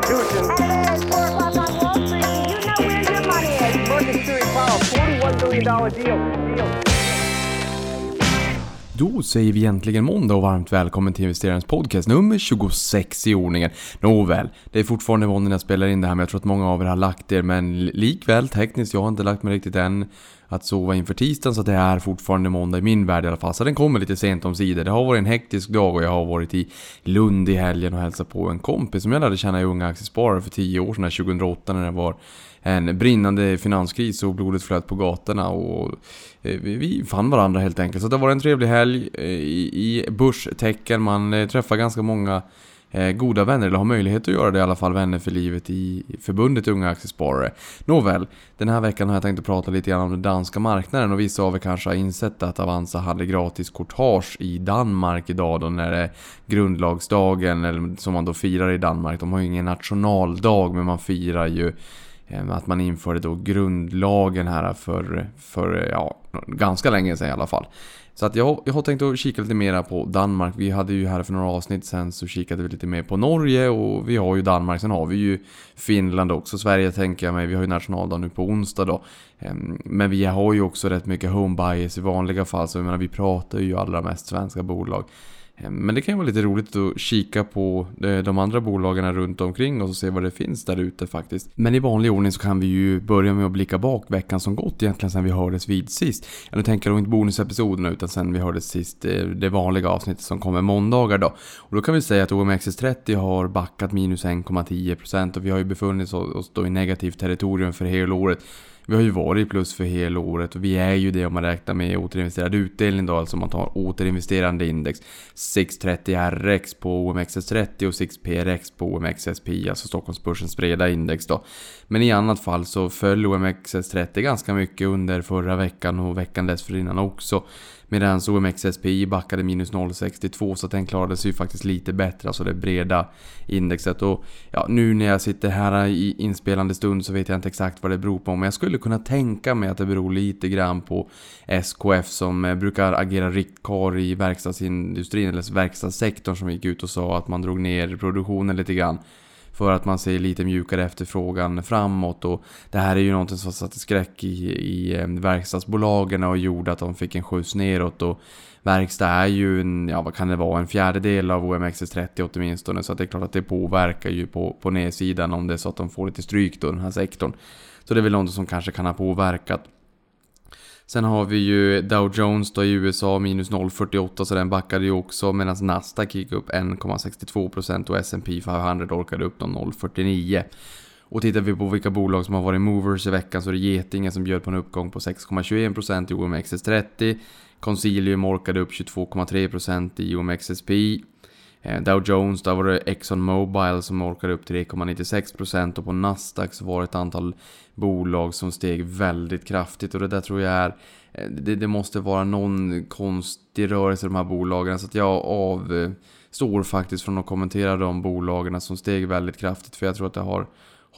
Constitution. At 4 o'clock on Wall Street, you know where your money is? Theory Powell, $41 billion deal. deal. Då säger vi egentligen måndag och varmt välkommen till investerarens podcast nummer 26 i ordningen. Nåväl, det är fortfarande måndag när jag spelar in det här men jag tror att många av er har lagt er men likväl tekniskt, jag har inte lagt mig riktigt än att sova inför tisdagen så det är fortfarande måndag i min värld i alla fall. Så den kommer lite sent om sidor. Det har varit en hektisk dag och jag har varit i Lund i helgen och hälsat på en kompis som jag lärde känna i Unga Aktiesparare för 10 år sedan, 2008 när det var en brinnande finanskris och blodet flöt på gatorna och eh, vi fann varandra helt enkelt. Så det var en trevlig helg eh, i börstecken. Man eh, träffar ganska många goda vänner, eller har möjlighet att göra det i alla fall, vänner för livet i förbundet Unga Aktiesparare. Nåväl, den här veckan har jag tänkt att prata lite grann om den danska marknaden och vissa av er kanske har insett att Avanza hade gratis courtage i Danmark idag då när det är grundlagsdagen, eller som man då firar i Danmark. De har ju ingen nationaldag men man firar ju Ehm, att man införde då grundlagen här för, för ja, ganska länge sedan i alla fall. Så att jag, jag har tänkt att kika lite mer på Danmark. Vi hade ju här för några avsnitt sen så kikade vi lite mer på Norge och vi har ju Danmark. Sen har vi ju Finland också. Sverige tänker jag mig, vi har ju nationaldag nu på onsdag då. Ehm, men vi har ju också rätt mycket home bias i vanliga fall. Så jag menar, vi pratar ju allra mest svenska bolag. Men det kan ju vara lite roligt att kika på eh, de andra bolagen runt omkring och se vad det finns där ute faktiskt. Men i vanlig ordning så kan vi ju börja med att blicka bak veckan som gått egentligen sen vi hördes vid sist. Ja, nu tänker jag inte bonusepisoderna utan sen vi hördes sist eh, det vanliga avsnittet som kommer måndagar då. Och då kan vi säga att OMXS30 har backat minus 1,10% och vi har ju befunnit oss då i negativt territorium för hela året. Vi har ju varit i plus för hela året och vi är ju det om man räknar med återinvesterad utdelning då, alltså om man tar återinvesterande index. 630 RX på OMXS30 och 6 PRX på OMXSP, alltså Stockholmsbörsens breda index då. Men i annat fall så föll OMXS30 ganska mycket under förra veckan och veckan dessförinnan också. Medan OMXSPI backade minus 0,62 så den klarade sig ju faktiskt lite bättre, alltså det breda indexet. Och ja, nu när jag sitter här i inspelande stund så vet jag inte exakt vad det beror på. Men jag skulle skulle kunna tänka mig att det beror lite grann på SKF som eh, brukar agera riktkar i verkstadsindustrin, eller verkstadssektorn som gick ut och sa att man drog ner produktionen lite grann. För att man ser lite mjukare efterfrågan framåt och det här är ju någonting som satte skräck i, i eh, verkstadsbolagen och gjorde att de fick en skjuts neråt och verkstad är ju en, ja vad kan det vara, en fjärdedel av OMXS30 åtminstone så att det är klart att det påverkar ju på, på nedsidan om det är så att de får lite stryk då den här sektorn. Så det är väl något som kanske kan ha påverkat. Sen har vi ju Dow Jones då i USA minus 0,48 så den backade ju också medan Nasdaq gick upp 1,62% och S&P 500 orkade upp 0,49. Och tittar vi på vilka bolag som har varit movers i veckan så är det Getinge som bjöd på en uppgång på 6,21% i OMXS30. Concilium orkade upp 22,3% i OMXSP. Eh, Dow Jones, där var det Exxon Mobil som orkade upp 3,96% och på Nasdaq så var det ett antal bolag som steg väldigt kraftigt och det där tror jag är eh, det, det måste vara någon konstig rörelse i de här bolagen. Så att jag avstår faktiskt från att kommentera de bolagen som steg väldigt kraftigt för jag tror att det har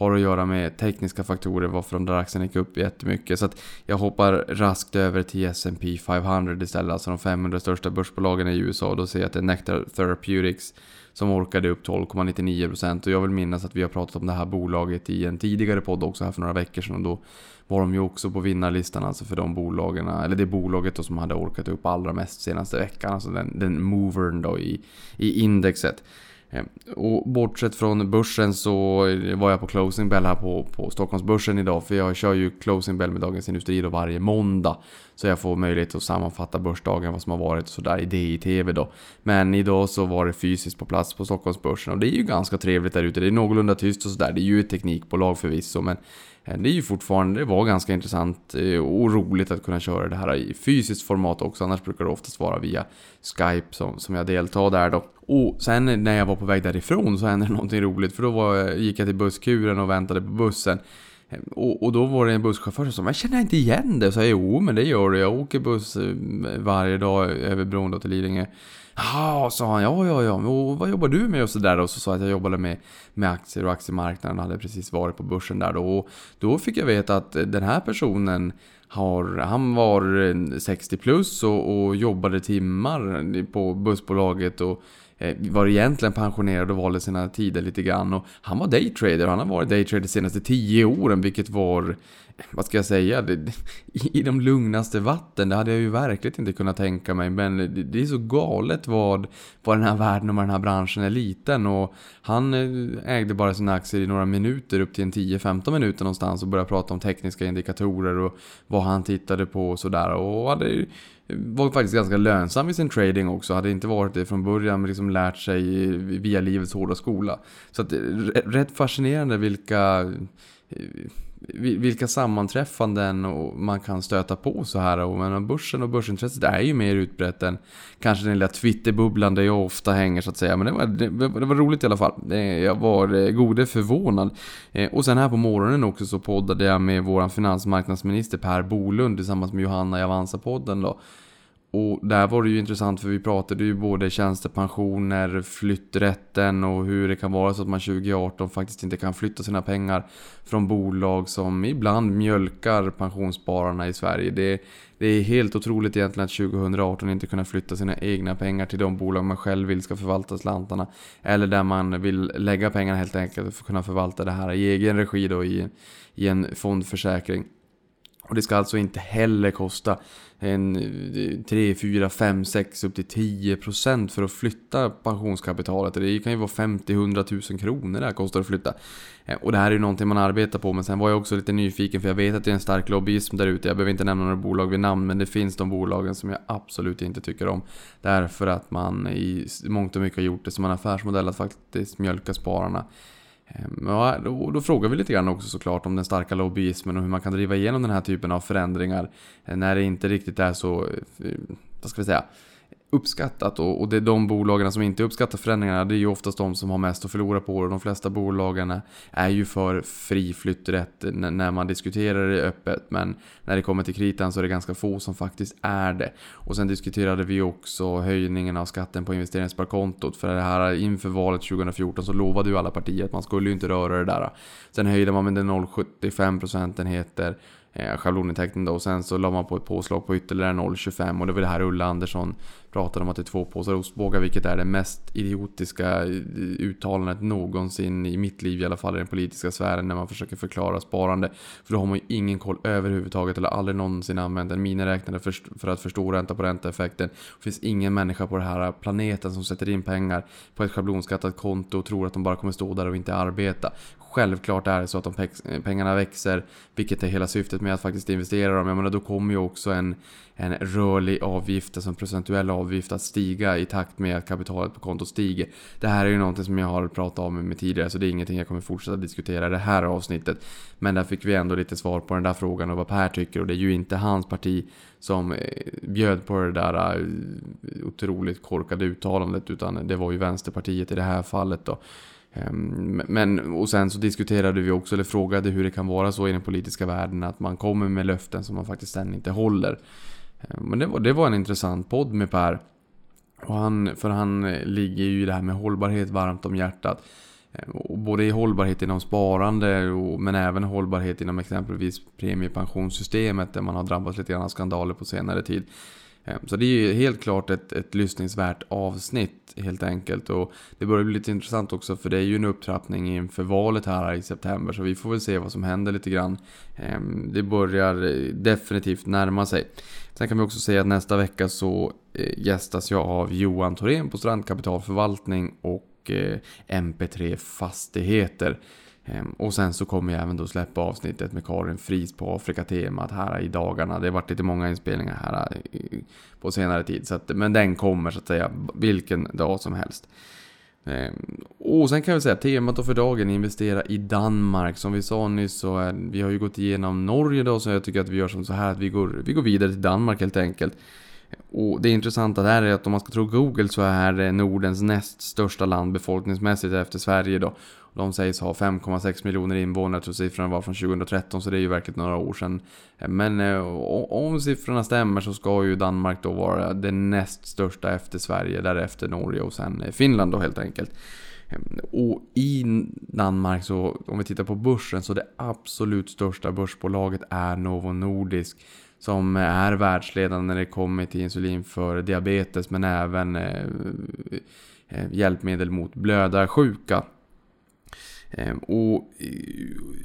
har att göra med tekniska faktorer varför de där aktierna gick upp jättemycket. Så att jag hoppar raskt över till S&P 500 istället, alltså de 500 största börsbolagen i USA. Då ser jag att det är Nectar Therapeutics som orkade upp 12,99% och jag vill minnas att vi har pratat om det här bolaget i en tidigare podd också här för några veckor sedan och då var de ju också på vinnarlistan alltså för de bolagen, eller det bolaget då som hade orkat upp allra mest senaste veckan, alltså den, den movern då i, i indexet. Ehm, och bortsett från börsen så var jag på closing bell här på, på Stockholmsbörsen idag. För jag kör ju closing bell med Dagens Industri då varje måndag. Så jag får möjlighet att sammanfatta börsdagen, vad som har varit och sådär i DI-TV då. Men idag så var det fysiskt på plats på Stockholmsbörsen och det är ju ganska trevligt där ute. Det är någorlunda tyst och sådär. Det är ju ett teknikbolag förvisso men eh, det är ju fortfarande, det var ganska intressant eh, och roligt att kunna köra det här i fysiskt format också. Annars brukar det oftast vara via Skype som, som jag deltar där då. Och sen när jag var på väg därifrån så hände det någonting roligt. För då var, gick jag till busskuren och väntade på bussen. Och, och, då var det en busschaufför som sa jag känner inte igen det. Så jag jo men det gör du. Jag åker buss eh, varje dag över bron då till Lidingö. Ja, sa han. Ja, ja, ja. Och vad jobbar du med? Och så där. Och så sa jag att jag jobbade med, med aktier och aktiemarknaden. Hade precis varit på börsen där då. Och då fick jag veta att den här personen har, han var eh, 60 plus och, och jobbade timmar på bussbolaget och Eh, var egentligen pensionerad och valde sina tider lite grann. Och han var daytrader och han har varit daytrader de senaste 10 åren, vilket var vad ska jag säga, det, i de lugnaste vatten. Det hade jag ju verkligen inte kunnat tänka mig. Men det, det är så galet vad, vad den här världen och den här branschen är liten. Och han eh, ägde bara sina aktier i några minuter, upp till en 10-15 minuter någonstans och började prata om tekniska indikatorer och vad han tittade på och sådär. Och hade eh, var faktiskt ganska lönsam i sin trading också. Hade inte varit det från början, men liksom lärt sig via livets hårda skola. Så att, eh, rätt fascinerande vilka vilka sammanträffanden man kan stöta på så här. Och men börsen och börsintresset är ju mer utbrett än kanske den lilla Twitterbubblan där jag ofta hänger så att säga. Men det var, det, det var roligt i alla fall. Eh, jag var eh, gode förvånad. Eh, och sen här på morgonen också så poddade jag med vår finansmarknadsminister Per Bolund tillsammans med Johanna i Avanza-podden då. Och där var det ju intressant för vi pratade ju både tjänstepensioner, flytträtten och hur det kan vara så att man 2018 faktiskt inte kan flytta sina pengar från bolag som ibland mjölkar pensionsspararna i Sverige. Det, det är helt otroligt egentligen att 2018 inte kunna flytta sina egna pengar till de bolag man själv vill ska förvalta slantarna. Eller där man vill lägga pengarna helt enkelt för att kunna förvalta det här i egen regi då i, i en fondförsäkring. Och det ska alltså inte heller kosta en 3, 4, 5, 6 upp till 10% för att flytta pensionskapitalet. Det kan ju vara 50-100 000 kronor det här kostar att flytta. Eh, och det här är ju någonting man arbetar på, men sen var jag också lite nyfiken för jag vet att det är en stark lobbyism där ute. Jag behöver inte nämna några bolag vid namn, men det finns de bolagen som jag absolut inte tycker om. Därför att man i mångt och mycket har gjort det som en affärsmodell att faktiskt mjölka spararna. Ehm, ja, då, då frågar vi lite grann också såklart om den starka lobbyismen och hur man kan driva igenom den här typen av förändringar eh, när det inte riktigt är så, eh, vad ska vi säga, uppskattat och, och det är de bolagen som inte uppskattar förändringarna det är ju oftast de som har mest att förlora på det. De flesta bolagen är ju för fri flytträtt när man diskuterar det öppet men när det kommer till kritan så är det ganska få som faktiskt är det. Och sen diskuterade vi också höjningen av skatten på investeringssparkontot för det här inför valet 2014 så lovade ju alla partier att man skulle ju inte röra det där. Sen höjde man med 0,75 procentenheter eh, schablonintäkten då och sen så la man på ett påslag på ytterligare 0,25 och det var det här Ulla Andersson pratade om att det är två påsar ostbågar vilket är det mest idiotiska eh, uttalandet någonsin i mitt liv i alla fall i den politiska sfären när man försöker förklara sparande. För då har man ju ingen koll överhuvudtaget eller aldrig någonsin använt en miniräknare för, för att förstå ränta på ränta-effekten. Det finns ingen människa på den här planeten som sätter in pengar på ett schablonskattat konto och tror att de bara kommer stå där och inte arbeta. Självklart är det så att om eh, pengarna växer, vilket är hela syftet med att faktiskt investera dem, jag menar då kommer ju också en, en rörlig avgift, alltså en procentuell avgift att stiga i takt med att kapitalet på kontot stiger. Det här är ju någonting som jag har pratat om med tidigare, så det är ingenting jag kommer fortsätta diskutera i det här avsnittet. Men där fick vi ändå lite svar på den där frågan och vad Per tycker och det är ju inte hans parti som eh, bjöd på det där eh, otroligt korkade uttalandet utan det var ju Vänsterpartiet i det här fallet då. Ehm, men, och sen så diskuterade vi också, eller frågade hur det kan vara så i den politiska världen att man kommer med löften som man faktiskt sen inte håller. Ehm, men det var, det var en intressant podd med Per. Och han, för han eh, ligger ju i det här med hållbarhet varmt om hjärtat. Ehm, och både i hållbarhet inom sparande och, men även hållbarhet inom exempelvis premiepensionssystemet där man har drabbats lite grann av skandaler på senare tid. Ehm, så det är ju helt klart ett, ett lyssningsvärt avsnitt helt enkelt. Och det börjar bli lite intressant också för det är ju en upptrappning inför valet här i september. Så vi får väl se vad som händer lite grann. Ehm, det börjar eh, definitivt närma sig. Sen kan vi också säga att nästa vecka så eh, gästas jag av Johan Thorén på Strandkapitalförvaltning och eh, MP3 Fastigheter. Ehm, och sen så kommer jag även då släppa avsnittet med Karin Fris på Afrika-temat här i dagarna. Det har varit lite många inspelningar här eh, på senare tid. Så att, men den kommer så att säga vilken dag som helst. Ehm, och sen kan vi säga temat då för dagen, investera i Danmark. Som vi sa nyss så är, vi har ju gått igenom Norge då, så jag tycker att vi gör som så här att vi går, vi går vidare till Danmark helt enkelt. Och det intressanta där är att om man ska tro Google så är det Nordens näst största land befolkningsmässigt efter Sverige då. De sägs ha 5,6 miljoner invånare, tror siffrorna var från 2013 så det är ju verkligen några år sedan. Men eh, om siffrorna stämmer så ska ju Danmark då vara det näst största efter Sverige, därefter Norge och sen eh, Finland då helt enkelt. Ehm, och i Danmark så, om vi tittar på börsen, så det absolut största börsbolaget är Novo Nordisk. Som eh, är världsledande när det kommer till insulin för diabetes men även eh, hjälpmedel mot blödarsjuka. Ehm, och eh,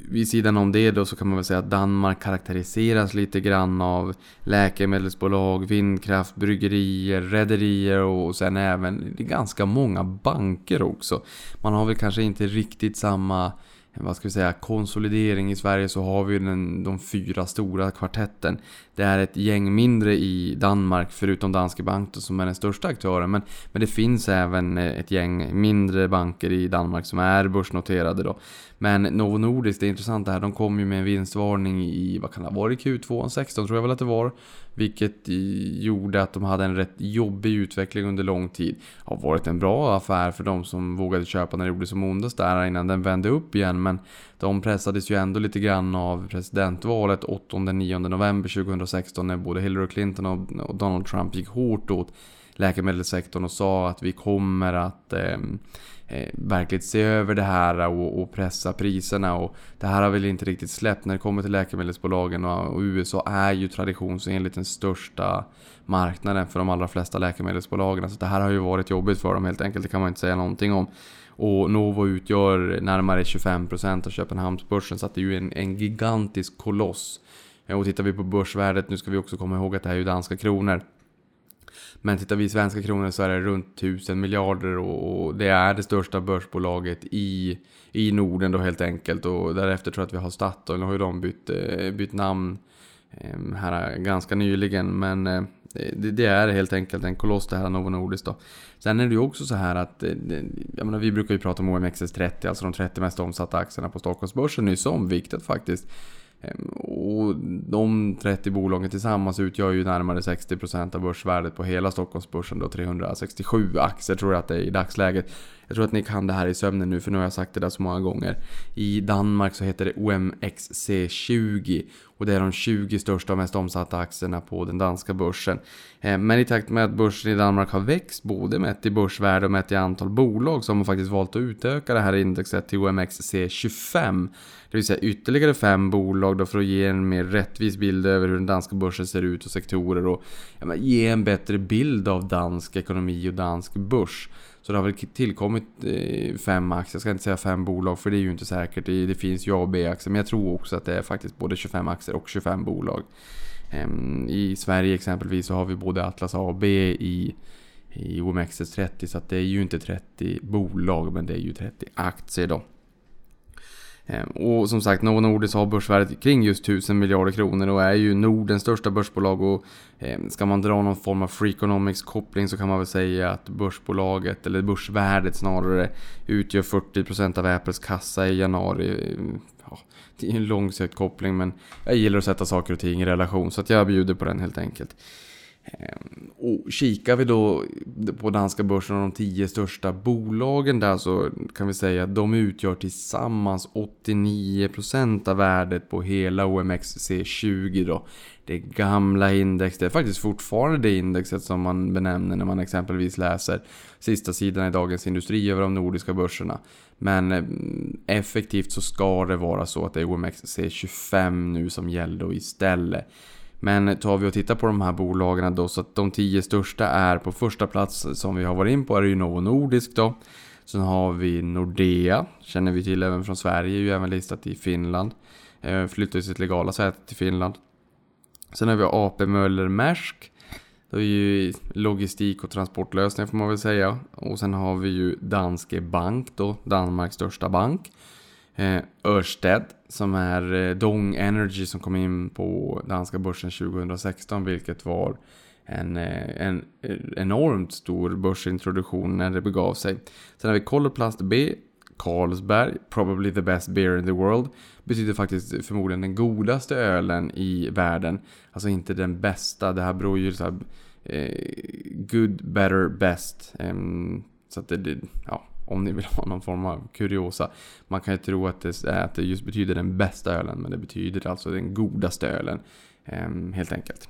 vid sidan om det då så kan man väl säga att Danmark karaktäriseras lite grann av läkemedelsbolag, vindkraft, bryggerier, rederier och sen även ganska många banker också. Man har väl kanske inte riktigt samma vad ska vi säga, konsolidering i Sverige så har vi den, de fyra stora kvartetten. Det är ett gäng mindre i Danmark, förutom Danske Bank som är den största aktören. Men, men det finns även eh, ett gäng mindre banker i Danmark som är börsnoterade då. Men Novo Nordisk, det är intressant det här, de kom ju med en vinstvarning i, vad kan det ha varit, Q2 16 tror jag väl att det var. Vilket gjorde att de hade en rätt jobbig utveckling under lång tid. Har varit en bra affär för de som vågade köpa när det gjorde som ondast där innan den vände upp igen. Men de pressades ju ändå lite grann av presidentvalet 8-9 november 2016 när både Hillary Clinton och Donald Trump gick hårt åt läkemedelssektorn och sa att vi kommer att ehm, eh, eh, verkligen se över det här och, och, pressa priserna. Och det här har väl inte riktigt släppt när det kommer till läkemedelsbolagen och, och USA är ju traditionsenligt den största marknaden för de allra flesta läkemedelsbolagen. Så det här har ju varit jobbigt för dem helt enkelt, det kan man inte säga någonting om. Och Novo utgör närmare 25% av Köpenhamnsbörsen så det är ju en, en gigantisk koloss. Eh, och tittar vi på börsvärdet, nu ska vi också komma ihåg att det här är ju danska kronor. Men tittar vi i svenska kronor så är det runt 1000 miljarder och det är det största börsbolaget i, i Norden då helt enkelt. Och därefter tror jag att vi har Statoil, nu har ju de bytt, eh, bytt namn eh, här ganska nyligen. Men det, det, är helt enkelt en koloss det här Novo Nordisk då. Sen är det ju också så här att, eh, jag menar vi brukar ju prata om OMXS30, alltså de 30 mest omsatta aktierna på Stockholmsbörsen, nyss om, viktigt faktiskt. Ehm, och de 30 bolagen tillsammans utgör ju närmare 60% av börsvärdet på hela Stockholmsbörsen då 367 aktier tror jag att det är i dagsläget. Jag tror att ni kan det här i sömnen nu för nu har jag sagt det där så många gånger. I Danmark så heter det OMXC20 och det är de 20 största och mest omsatta aktierna på den danska börsen. Eh, men i takt med att börsen i Danmark har växt både mätt i börsvärde och mätt i antal bolag så har man faktiskt valt att utöka det här indexet till OMXC25. Det vill säga ytterligare fem bolag då för att ge en mer rättvis bild över hur den danska börsen ser ut och sektorer och ja, ge en bättre bild av dansk ekonomi och dansk börs. Så det har väl tillkommit eh, fem aktier, jag ska inte säga fem bolag för det är ju inte säkert. Det, finns ju A och B-aktier men jag tror också att det är faktiskt både 25 aktier och 25 bolag. Ehm, I Sverige exempelvis så har vi både Atlas A och B i, i OMXS30 så att det är ju inte 30 bolag men det är ju 30 aktier då. Ehm, och som sagt, Novo Nordisk har börsvärdet kring just 1000 miljarder kronor och är ju Nordens största börsbolag. Och ehm, ska man dra någon form av Freakonomics koppling så kan man väl säga att börsbolaget, eller börsvärdet snarare, utgör 40% av Apples kassa i januari. Ehm, ja, det är en långsökt koppling men jag gillar att sätta saker och ting i relation så att jag bjuder på den helt enkelt. Ehm, och kikar vi då på danska börsen och de tio största bolagen där så kan vi säga att de utgör tillsammans 89% av värdet på hela OMXC20 då. Det gamla index, det är faktiskt fortfarande det indexet som man benämner när man exempelvis läser sista sidan i Dagens Industri över de nordiska börserna. Men ehm, effektivt så ska det vara så att det är OMXC25 nu som gäller då istället. Men tar vi och tittar på de här bolagen då så att de tio största är på första plats som vi har varit in på är ju Novo Nordisk då. Sen har vi Nordea, känner vi till även från Sverige, är ju även listat i Finland. Eh, flyttar sitt legala säte till Finland. Sen har vi AP Möller Maersk. Det är ju logistik och transportlösningar får man väl säga. Och sen har vi ju Danske Bank då, Danmarks största bank. Eh, Ørsted som är eh, Dong Energy som kom in på danska börsen 2016 vilket var en, eh, en enormt stor börsintroduktion när det begav sig. Sen har vi Colorplast B, Carlsberg, probably the best beer in the world. Betyder faktiskt förmodligen den godaste ölen i världen. Alltså inte den bästa, det här beror ju så här, eh, good, better, best. Eh, så att det, ja, om ni vill ha någon form av kuriosa. Man kan ju tro att det, att det just betyder den bästa ölen, men det betyder alltså den godaste ölen. Ehm, helt enkelt.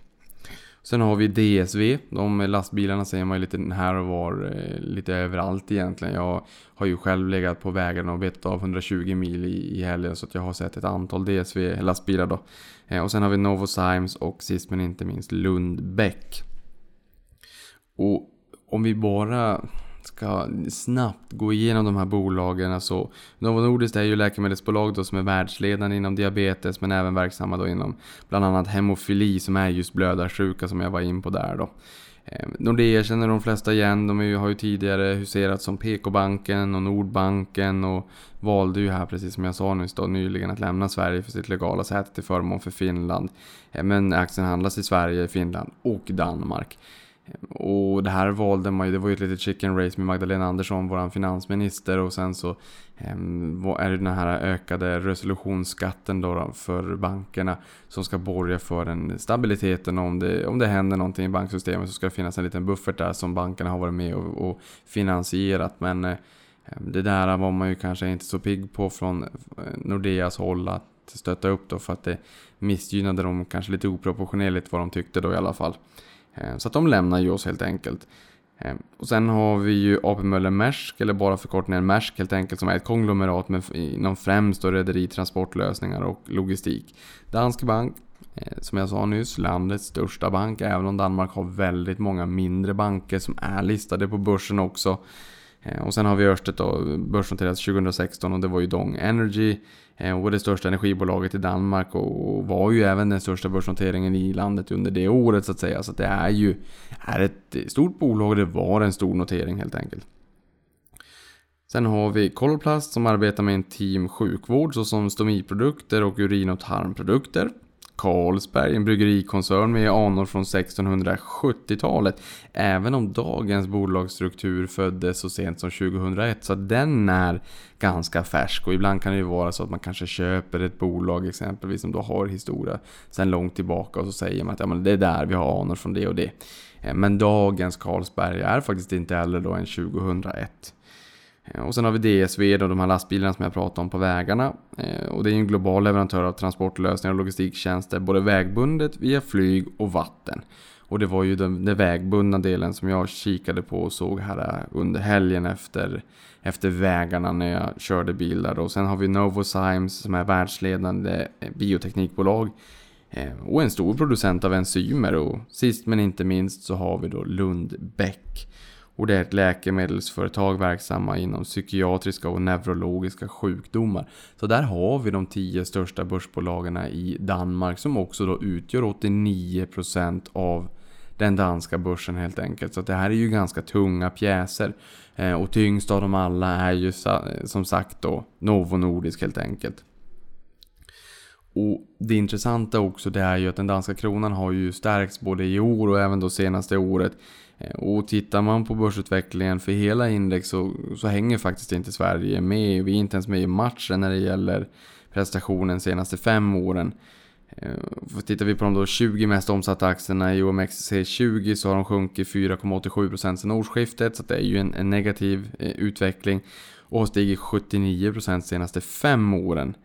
Sen har vi DSV. De lastbilarna ser man ju lite här och var, eh, lite överallt egentligen. Jag har ju själv legat på vägarna och betat av 120 mil i, i helgen så att jag har sett ett antal DSV-lastbilar då. Eh, och sen har vi Novozymes och sist men inte minst Lundbäck. Och om vi bara ska snabbt gå igenom de här bolagen. Alltså, Novo Nordisk är ju läkemedelsbolag då som är världsledande inom diabetes men även verksamma då inom bland annat hemofili som är just blödarsjuka som jag var in på där då. Ehm, Nordea känner de flesta igen. De har ju tidigare huserat som PK-banken och Nordbanken och valde ju här, precis som jag sa nyss då, nyligen att lämna Sverige för sitt legala säte till förmån för Finland. Ehm, men aktien handlas i Sverige, Finland och Danmark. Och det här valde man ju, det var ju ett litet chicken race med Magdalena Andersson, vår finansminister och sen så ehm, är det den här ökade resolutionsskatten då för bankerna som ska borga för den stabiliteten om det, om det händer någonting i banksystemet så ska det finnas en liten buffert där som bankerna har varit med och, och finansierat men ehm, det där var man ju kanske inte så pigg på från eh, Nordeas håll att stötta upp då för att det missgynnade dem kanske lite oproportionerligt vad de tyckte då i alla fall. Eh, så att de lämnar ju oss helt enkelt. Eh, och sen har vi ju AP Möller Maersk, eller bara förkortningen Maersk helt enkelt, som är ett konglomerat med inom främst rederi, transportlösningar och logistik. Danske Bank, eh, som jag sa nyss, landets största bank, även om Danmark har väldigt många mindre banker som är listade på börsen också. Eh, och sen har vi Ørsted då, börsnoterat 2016 och det var ju Dong Energy. Eh, och det största energibolaget i Danmark och var ju även den största börsnoteringen i landet under det året så att säga. Så att det är ju är ett stort bolag och det var en stor notering helt enkelt. Sen har vi Coloplast som arbetar med en team sjukvård såsom stomiprodukter och urin och tarmprodukter. Carlsberg, en bryggerikoncern med anor från 1670-talet. Även om dagens bolagsstruktur föddes så sent som 2001. Så den är ganska färsk. Och ibland kan det ju vara så att man kanske köper ett bolag exempelvis som då har historia sedan långt tillbaka. Och så säger man att ja, men det är där vi har anor från det och det. Eh, men dagens Carlsberg är faktiskt inte äldre då än 2001. Eh, och sen har vi DSV och de här lastbilarna som jag pratade om på vägarna. Eh, och det är en global leverantör av transportlösningar och logistiktjänster både vägbundet, via flyg och vatten. Och det var ju den, den vägbundna delen som jag kikade på och såg här eh, under helgen efter, efter vägarna när jag körde bil där. Och sen har vi Novozymes som är världsledande bioteknikbolag. Och en stor producent av enzymer och sist men inte minst så har vi då Lundbäck och det är ett läkemedelsföretag verksamma inom psykiatriska och neurologiska sjukdomar. Så där har vi de 10 största börsbolagen i Danmark som också då utgör 89% av den danska börsen helt enkelt. Så det här är ju ganska tunga pjäser. Eh, och tyngst av dem alla är ju som sagt då Novo Nordisk helt enkelt. Och det intressanta också det är ju att den danska kronan har ju stärkts både i år och även då senaste året. Eh, och tittar man på börsutvecklingen för hela index så, så hänger faktiskt inte Sverige med. Vi är inte ens med i matchen när det gäller prestationen de senaste fem åren. Eh, för tittar vi på de då 20 mest omsatta aktierna i OMXC20 så har de sjunkit 4,87% sedan årsskiftet. Så det är ju en, en negativ eh, utveckling. Och har stigit 79% de senaste fem åren.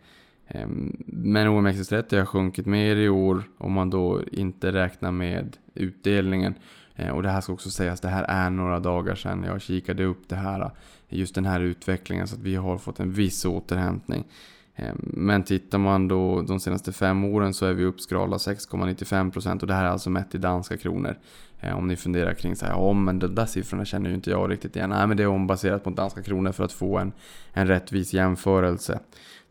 Ehm, men OMXS30 har sjunkit mer i år om man då inte räknar med utdelningen. Eh, och det här ska också sägas, det här är några dagar sedan jag kikade upp det här, eh, just den här utvecklingen så att vi har fått en viss återhämtning. Eh, men tittar man då de senaste fem åren så är vi uppskrala 6,95% och det här är alltså mätt i danska kronor. Om ni funderar kring så här, ja men de där siffrorna känner ju inte jag riktigt igen. Nej men det är ombaserat mot danska kronor för att få en, en rättvis jämförelse.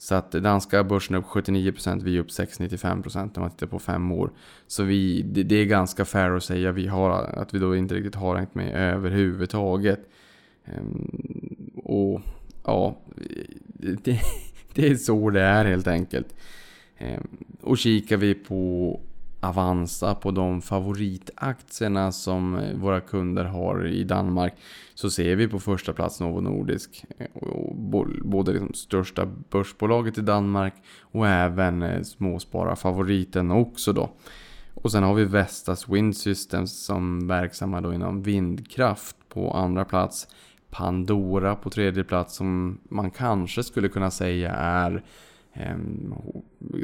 Så att danska börsen är upp 79%, vi är upp 6,95% när man tittar på fem år. Så vi, det, det, är ganska fair att säga vi har, att vi då inte riktigt har hängt med överhuvudtaget. Ehm, och ja, det, det, är så det är helt enkelt. Ehm, och kikar vi på Avanza på de favoritaktierna som eh, våra kunder har i Danmark så ser vi på första plats Novo Nordisk. Eh, både liksom största börsbolaget i Danmark och även eh, småspararfavoriten också då. Och sen har vi Vestas Wind Systems som verksamma då inom vindkraft på andra plats. Pandora på tredje plats som man kanske skulle kunna säga är Ehm,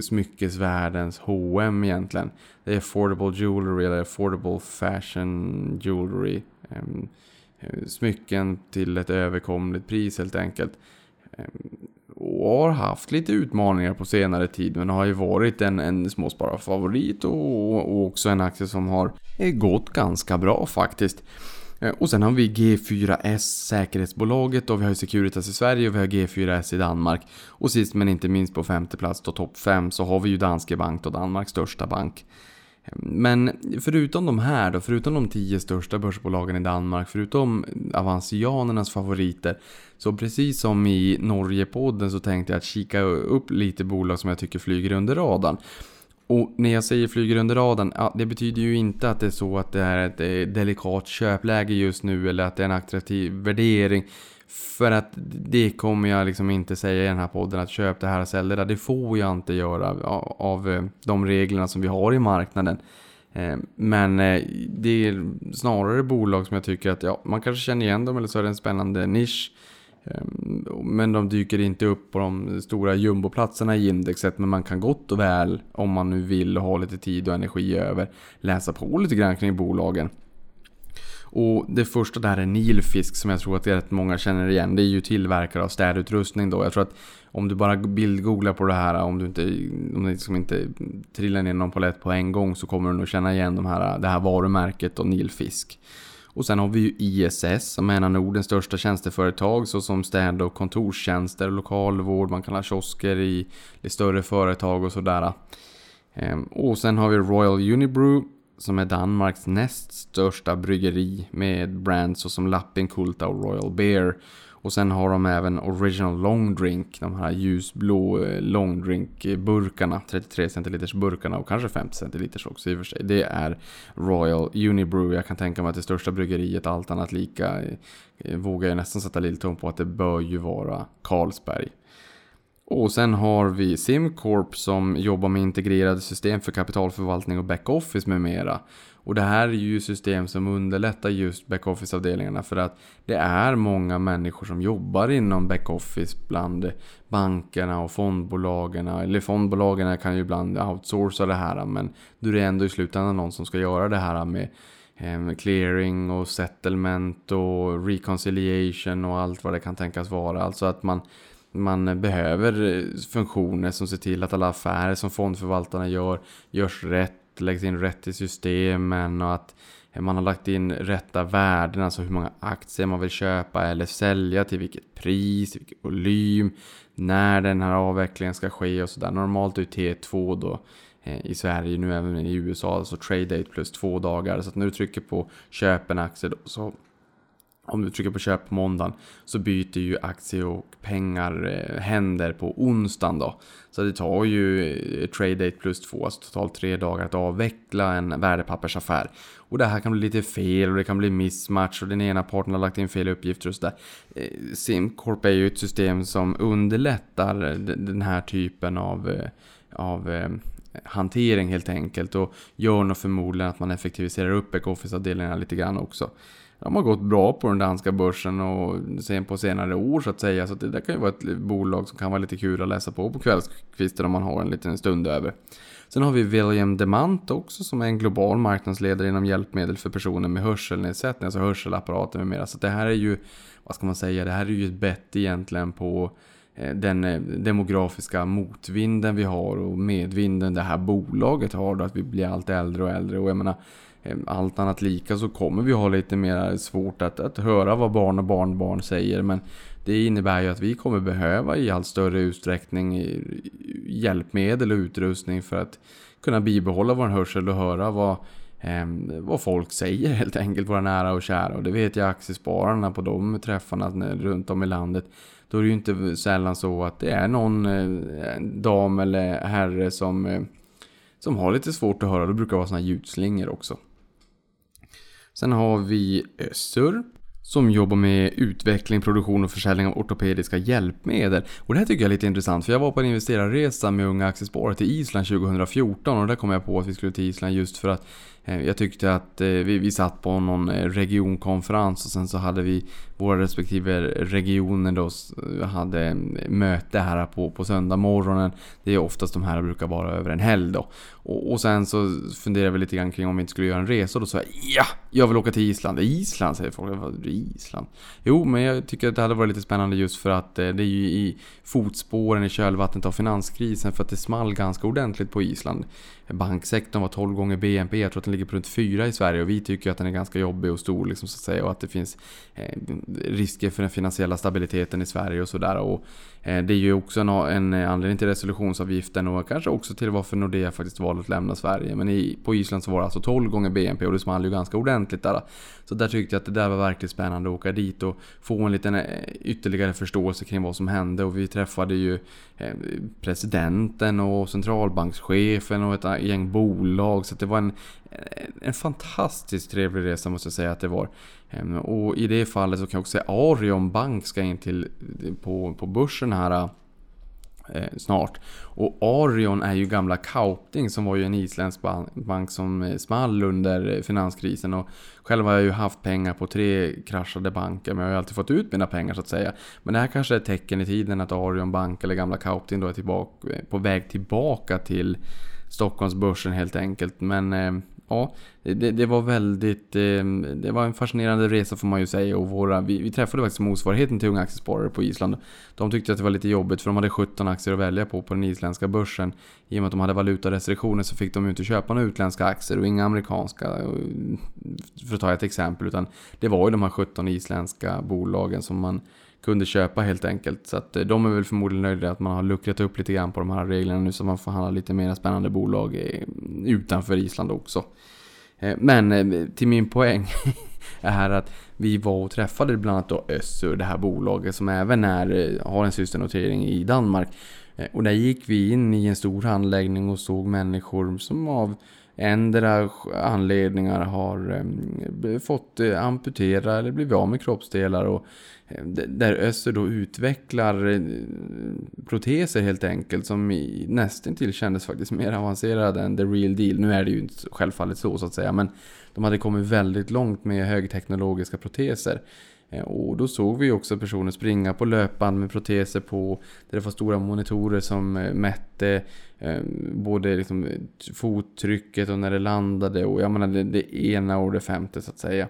smyckesvärldens H&M egentligen. Det är affordable jewelry eller affordable fashion jewelry. Ehm, smycken till ett överkomligt pris helt enkelt. Ehm, och har haft lite utmaningar på senare tid men har ju varit en, en småspararfavorit och, och också en aktie som har eh, gått ganska bra faktiskt. Eh, och sen har vi G4S säkerhetsbolaget och vi har ju Securitas i Sverige och vi har G4S i Danmark. Och sist men inte minst på femte plats då topp 5 så har vi ju Danske Bank då Danmarks största bank. Eh, men förutom de här då, förutom de tio största börsbolagen i Danmark, förutom avancianernas favoriter, så precis som i Norgepodden så tänkte jag att kika upp lite bolag som jag tycker flyger under radarn. Och när jag säger flyger under radarn, ja, det betyder ju inte att det är så att det är ett eh, delikat köpläge just nu eller att det är en attraktiv värdering. För att det kommer jag liksom inte säga i den här podden att köp det här och sälj det där. Det får jag inte göra av, eh, de reglerna som vi har i marknaden. Eh, men det är snarare bolag som jag tycker att ja, man kanske känner igen dem eller så är det en spännande nisch. Ehm, men de dyker inte upp på de stora jumboplatserna i indexet. Men man kan gott och väl, om man nu vill ha lite tid och energi över, läsa på lite grann kring bolagen. Och det första där är Nilfisk som jag tror att det är rätt många känner igen. Det är ju tillverkare av städutrustning då. Jag tror att om du bara bildgooglar på det här, om du inte, om du liksom inte trillar ner någon palett på en gång så kommer du nog känna igen de här, det här varumärket och Nilfisk. Och sen har vi ju ISS som är en av Nordens största tjänsteföretag såsom städ och kontorstjänster, lokalvård, man kan ha kiosker i, i större företag och sådär. Ehm, och sen har vi Royal Unibrew som är Danmarks näst största bryggeri med brands såsom Lappinkulta och Royal Beer. Och sen har de även Original Long Drink, de här ljusblå eh, long drink burkarna, 33 centiliters burkarna och kanske 50 centiliters också i och för sig. Det är Royal Unibrew. Jag kan tänka mig att det största bryggeriet, allt annat lika, eh, eh, vågar jag nästan sätta lilltån på att det bör ju vara Carlsberg. Och sen har vi SimCorp som jobbar med integrerade system för kapitalförvaltning och backoffice med mera. Och det här är ju system som underlättar just backoffice-avdelningarna för att det är många människor som jobbar inom backoffice bland bankerna och fondbolagen. Eller fondbolagen kan ju ibland outsourca det här men då är det ändå i slutändan någon som ska göra det här med eh, clearing och settlement och reconciliation och allt vad det kan tänkas vara. Alltså att man man behöver eh, funktioner som ser till att alla affärer som fondförvaltarna gör görs rätt, läggs in rätt i systemen och att man har lagt in rätta värden, alltså hur många aktier man vill köpa eller sälja, till vilket pris, vilken volym, när den här avvecklingen ska ske och sådär. Normalt är T2 då eh, i Sverige, nu även i USA, alltså trade date plus två dagar. Så att när du trycker på köp en aktie då, så om du trycker på köp på måndagen så byter ju aktie och pengar eh, händer på onsdagen då. Så det tar ju eh, trade date plus två, alltså totalt tre dagar att avveckla en värdepappersaffär. Och det här kan bli lite fel och det kan bli mismatch och den ena parten har lagt in fel uppgifter och sådär. Eh, Simcorp är ju ett system som underlättar den här typen av, eh, av hantering helt enkelt och gör nog förmodligen att man effektiviserar upp backoffice-avdelningarna lite grann också de har gått bra på den danska börsen och sen på senare år så att säga. Så att det där kan ju vara ett bolag som kan vara lite kul att läsa på på kvällskvisten om man har en liten stund över. Sen har vi William Demant också som är en global marknadsledare inom hjälpmedel för personer med hörselnedsättning, alltså hörselapparater med mera. Så det här är ju, vad ska man säga, det här är ju ett bett egentligen på eh, den eh, demografiska motvinden vi har och medvinden det här bolaget har då att vi blir allt äldre och äldre och jag menar Ehm, allt annat lika så kommer vi ha lite mer svårt att, att höra vad barn och barnbarn säger. Men det innebär ju att vi kommer behöva i allt större utsträckning hjälpmedel och utrustning för att kunna bibehålla vår hörsel och höra vad, eh, vad folk säger helt enkelt, våra nära och kära. Och det vet jag aktiespararna på de träffarna runt om i landet. Då är det ju inte sällan så att det är någon eh, dam eller herre som, eh, som har lite svårt att höra. Det brukar vara sådana ljudslingor också. Sen har vi eh, Össur som jobbar med utveckling, produktion och försäljning av ortopediska hjälpmedel. Och det här tycker jag är lite intressant för jag var på en investerarresa med Unga Aktiesparare till Island 2014 och där kom jag på att vi skulle till Island just för att eh, jag tyckte att eh, vi, vi satt på någon regionkonferens och sen så hade vi våra respektive regioner då hade möte här på, på söndag morgonen. Det är oftast de här brukar vara över en helg då. Och, och sen så funderade vi lite grann kring om vi inte skulle göra en resa och då sa jag ja! Jag vill åka till Island. Island säger folk. Island? Jo, men jag tycker att det hade varit lite spännande just för att eh, det är ju i fotspåren i kölvattnet av finanskrisen för att det small ganska ordentligt på Island. Banksektorn var 12 gånger BNP. Jag tror att den ligger på runt 4 i Sverige och vi tycker att den är ganska jobbig och stor liksom, så att säga. Och att det finns eh, risker för den finansiella stabiliteten i Sverige och sådär. Och eh, det är ju också en, en anledning till resolutionsavgiften och kanske också till varför Nordea faktiskt valde att lämna Sverige. Men i, på Island så var det alltså 12 gånger BNP och det small ju ganska ordentligt där. Så där tyckte jag att det där var verkligen spännande att åka dit och få en liten eh, ytterligare förståelse kring vad som hände. Och vi träffade ju eh, presidenten och centralbankschefen och ett gäng bolag. Så det var en, en fantastiskt trevlig resa måste jag säga att det var. Ehm, och i det fallet så kan jag också säga Arion Bank ska in till på, på börsen här eh, snart. Och Arion är ju gamla Kaupting som var ju en isländsk bank som eh, small under finanskrisen. Och själv har jag ju haft pengar på tre kraschade banker men jag har ju alltid fått ut mina pengar så att säga. Men det här kanske är ett tecken i tiden att Arion Bank eller gamla Kaupting då är tillbaka, eh, på väg tillbaka till Stockholmsbörsen helt enkelt. Men eh, ja, det, det, var väldigt... Ehm, det var en fascinerande resa får man ju säga. Och våra, vi, vi träffade faktiskt motsvarigheten till unga aktiesparare på Island. De tyckte att det var lite jobbigt för de hade 17 aktier att välja på på den isländska börsen. I och med att de hade valutarestriktioner så fick de ju inte köpa några utländska aktier och inga amerikanska. För att ta ett exempel. Utan det var ju de här 17 isländska bolagen som man kunde köpa helt enkelt. Så att eh, de är väl förmodligen nöjda att man har luckrat upp lite grann på de här reglerna nu så man får handla lite mer spännande bolag eh, utanför Island också. Eh, men till min poäng är att vi var och träffade bland annat då Össur, det här bolaget som även är, har en systernotering i Danmark. Och där gick vi in i en stor anläggning och såg människor som av ändra anledningar har ehm, fått eh, amputera eller blivit av med kroppsdelar. Och eh, där Öster då utvecklar eh, proteser helt enkelt som nästan till kändes faktiskt mer avancerade än the real deal. Nu är det ju inte självfallet så så att säga men de hade kommit väldigt långt med högteknologiska proteser. Eh, och då såg vi också personer springa på löpband med proteser på där det var stora monitorer som eh, mätte eh, både liksom fottrycket och när det landade och jag menar det, det ena och det femte så att säga.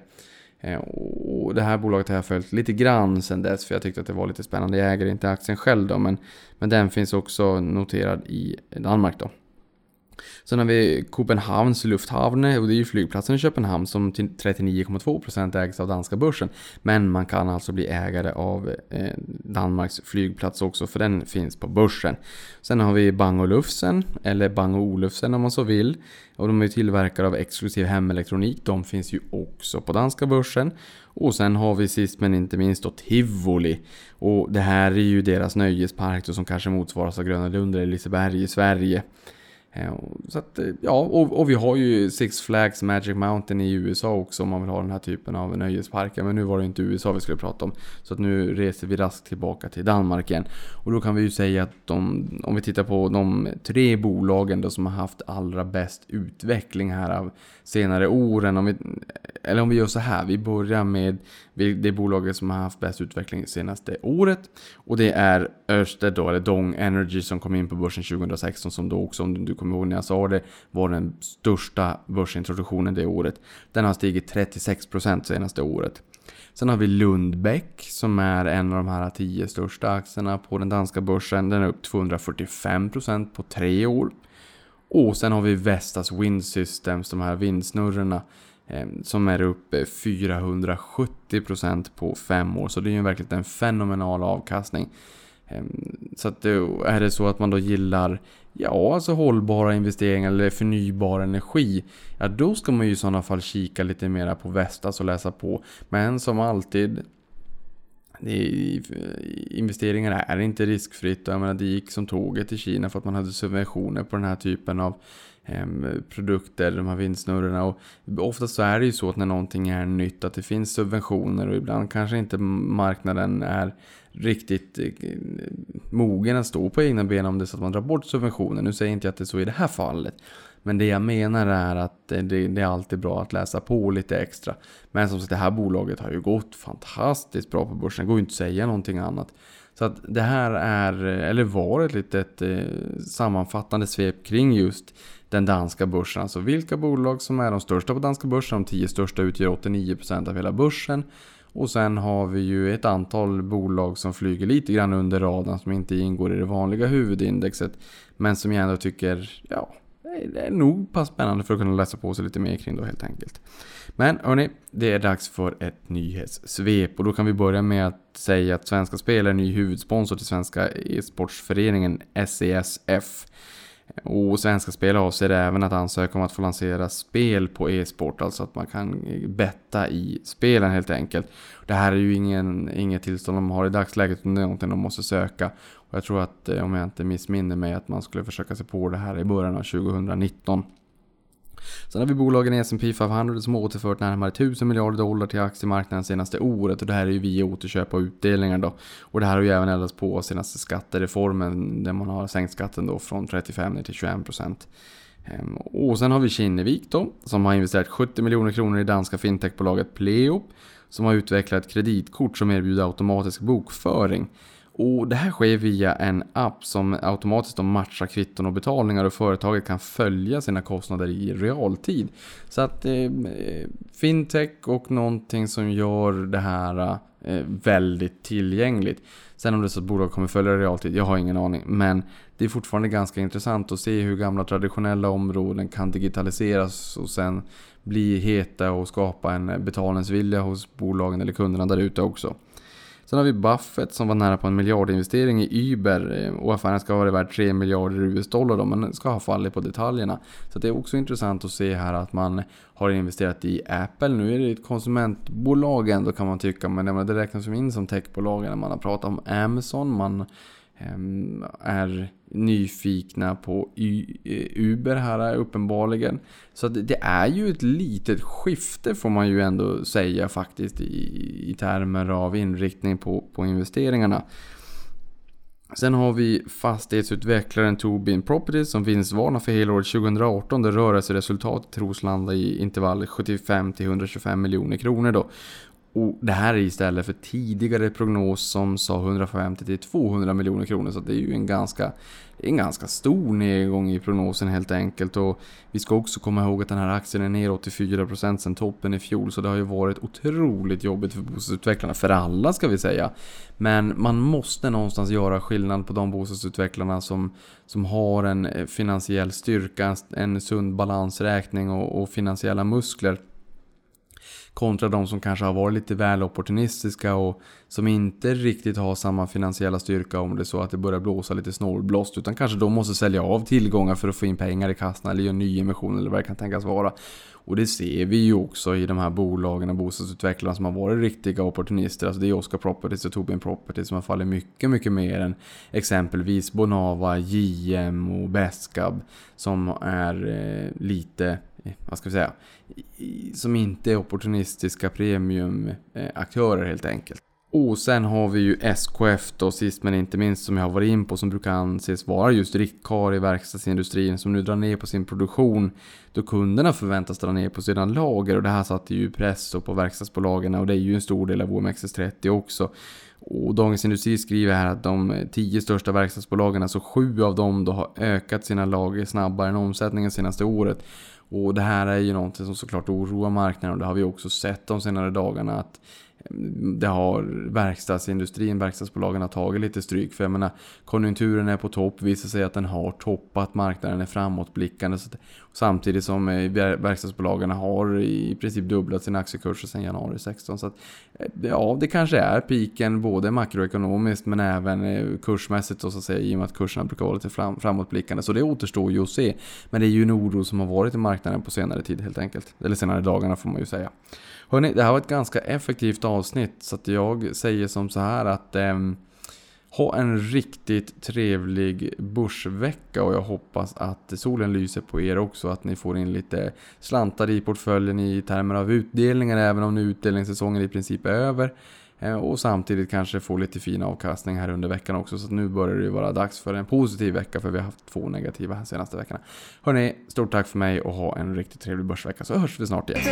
Och det här bolaget har jag följt lite grann sen dess för jag tyckte att det var lite spännande. Jag äger inte aktien själv då men, men den finns också noterad i Danmark då. Sen har vi Köpenhamns lufthavne eh, och det är ju flygplatsen i Köpenhamn som till 39,2% ägs av danska börsen. Men man kan alltså bli ägare av eh, Danmarks flygplats också för den finns på börsen. Sen har vi Bang Olufsen, eller Bang Olufsen om man så vill. Och de är tillverkare av exklusiv hemelektronik. De finns ju också på danska börsen. Och sen har vi sist men inte minst då Tivoli. Och det här är ju deras nöjespark då, som kanske motsvaras av Gröna Lund eller Liseberg i Sverige. Eh, så att, eh, ja, och, och, vi har ju Six Flags Magic Mountain i USA också om man vill ha den här typen av nöjesparker. Men nu var det inte USA vi skulle prata om. Så att nu reser vi raskt tillbaka till Danmark igen. Och då kan vi ju säga att de, om vi tittar på de tre bolagen då som har haft allra bäst utveckling här av senare åren. Om vi, eller om vi gör så här, vi börjar med det bolaget som har haft bäst utveckling senaste året. Och det är Ørsted då, eller Dong Energy som kom in på börsen 2016 som då också, om du kommer ihåg när jag sa det, var den största börsintroduktionen det året. Den har stigit 36% senaste året. Sen har vi Lundbeck som är en av de här 10 största aktierna på den danska börsen. Den är upp 245% på tre år. Och sen har vi Vestas Wind Systems, de här vindsnurrorna. Eh, som är upp 470% på fem år. Så det är ju verkligen en fenomenal avkastning. Ehm, så att är det så att man då gillar ja, alltså hållbara investeringar eller förnybar energi. Ja, då ska man ju i sådana fall kika lite mera på Vestas alltså och läsa på. Men som alltid investeringar är inte riskfritt. Jag menar, det gick som tåget i Kina för att man hade subventioner på den här typen av Ehm, produkter, de här vindsnurrorna. Och oftast så är det ju så att när någonting är nytt att det finns subventioner och ibland kanske inte marknaden är riktigt eh, mogen att stå på egna ben om det är så att man drar bort subventioner. Nu säger jag inte jag att det är så i det här fallet. Men det jag menar är att eh, det, det, är alltid bra att läsa på lite extra. Men som sagt, det här bolaget har ju gått fantastiskt bra på börsen. Det går ju inte att säga någonting annat. Så att det här är, eller var ett litet eh, sammanfattande svep kring just den danska börsen. Alltså vilka bolag som är de största på danska börsen. De 10 största utgör 89% av hela börsen. Och sen har vi ju ett antal bolag som flyger lite grann under radarn som inte ingår i det vanliga huvudindexet. Men som jag ändå tycker, ja, det är nog pass spännande för att kunna läsa på sig lite mer kring då helt enkelt. Men hörni, det är dags för ett nyhetssvep och då kan vi börja med att säga att Svenska Spel är ny huvudsponsor till Svenska e-sportsföreningen SESF. Och Svenska Spel avser även att ansöka om att få lansera spel på e-sport, alltså att man kan betta i spelen helt enkelt. Det här är ju ingen, inget tillstånd de har i dagsläget, utan det är någonting de måste söka. Och jag tror att, eh, om jag inte missminner mig, att man skulle försöka sig på det här i början av 2019. Sen har vi bolagen i S&P 500 som återfört närmare 1000 miljarder dollar till aktiemarknaden senaste året och det här är ju via återköp och utdelningar då. Och det här har ju även eldats på senaste skattereformen där man har sänkt skatten då från 35 ner till 21 procent. Ehm, och sen har vi Kinnevik då, som har investerat 70 miljoner kronor i danska fintechbolaget Pleo, som har utvecklat ett kreditkort som erbjuder automatisk bokföring. Och det här sker via en app som automatiskt matchar kvitton och betalningar och företaget kan följa sina kostnader i realtid. Så att eh, fintech och någonting som gör det här eh, väldigt tillgängligt. Sen om det är så att bolag kommer följa det i realtid, jag har ingen aning. Men det är fortfarande ganska intressant att se hur gamla traditionella områden kan digitaliseras och sen bli heta och skapa en eh, betalningsvilja hos bolagen eller kunderna där ute också. Sen har vi Buffett som var nära på en miljardinvestering i Uber eh, och affären ska vara värd 3 miljarder US-dollar då, men ska ha fallit på detaljerna. Så det är också intressant att se här att man har investerat i Apple. Nu är det ett konsumentbolag ändå kan man tycka, men det räknas ju in som techbolag när man har pratat om Amazon. Man Ehm, är nyfikna på eh, Uber här eh, uppenbarligen. Så det är ju ett litet skifte får man ju ändå säga faktiskt i, i termer av inriktning på, på investeringarna. Sen har vi fastighetsutvecklaren Tobin Properties som vinstvarnar för helåret 2018 där rörelseresultatet tros landa i intervallet 75 125 miljoner kronor då. Och det här är istället för tidigare prognos som sa 150 till 200 miljoner kronor. Så det är ju en ganska, en ganska stor nedgång i prognosen helt enkelt. Och vi ska också komma ihåg att den här aktien är ner 84% sedan toppen i fjol. Så det har ju varit otroligt jobbigt för bostadsutvecklarna. För alla ska vi säga. Men man måste någonstans göra skillnad på de bostadsutvecklarna som, som har en eh, finansiell styrka, en sund balansräkning och, och finansiella muskler Kontra de som kanske har varit lite väl opportunistiska och som inte riktigt har samma finansiella styrka om det är så att det börjar blåsa lite snålblåst. Utan kanske de måste sälja av tillgångar för att få in pengar i kassan eller göra nyemission eller vad det kan tänkas vara. Och det ser vi ju också i de här bolagen och bostadsutvecklarna som har varit riktiga opportunister. Alltså det är Oscar Properties och Tobin Properties som har fallit mycket, mycket mer än exempelvis Bonava, JM och Beskab som är eh, lite vad ska vi säga, som inte är opportunistiska premiumaktörer helt enkelt. Och sen har vi ju SKF då sist men inte minst som jag har varit in på som brukar anses vara just riktkar i verkstadsindustrin som nu drar ner på sin produktion då kunderna förväntas dra ner på sina lager och det här satte ju press på verkstadsbolagen och det är ju en stor del av OMXS30 också. Och Dagens Industri skriver här att de tio största verkstadsbolagen, alltså sju av dem, då har ökat sina lager snabbare än omsättningen senaste året. Och det här är ju någonting som såklart oroar marknaden och det har vi också sett de senare dagarna att det har verkstadsindustrin, verkstadsbolagen har tagit lite stryk. För jag menar, konjunkturen är på topp, visar sig att den har toppat, marknaden är framåtblickande. Så samtidigt som eh, verkstadsbolagen har i princip dubblat sina aktiekurser sedan januari 16. Så att, eh, ja, det kanske är piken både makroekonomiskt men även eh, kursmässigt kursmässigt så att säga, i och med att kurserna brukar vara lite fram, framåtblickande. Så det återstår ju att se. Men det är ju en oro som har varit i marknaden på senare tid helt enkelt. Eller senare dagarna får man ju säga. Hörrni, det här var ett ganska effektivt avsnitt så att jag säger som så här att eh, ha en riktigt trevlig börsvecka och jag hoppas att solen lyser på er också. Att ni får in lite slantar i portföljen i termer av utdelningar även om nu utdelningssäsongen i princip är över. Eh, och samtidigt kanske få lite fin avkastning här under veckan också. Så nu börjar det ju vara dags för en positiv vecka för vi har haft två negativa här senaste veckorna. Hörni, stort tack för mig och ha en riktigt trevlig börsvecka så hörs vi snart igen.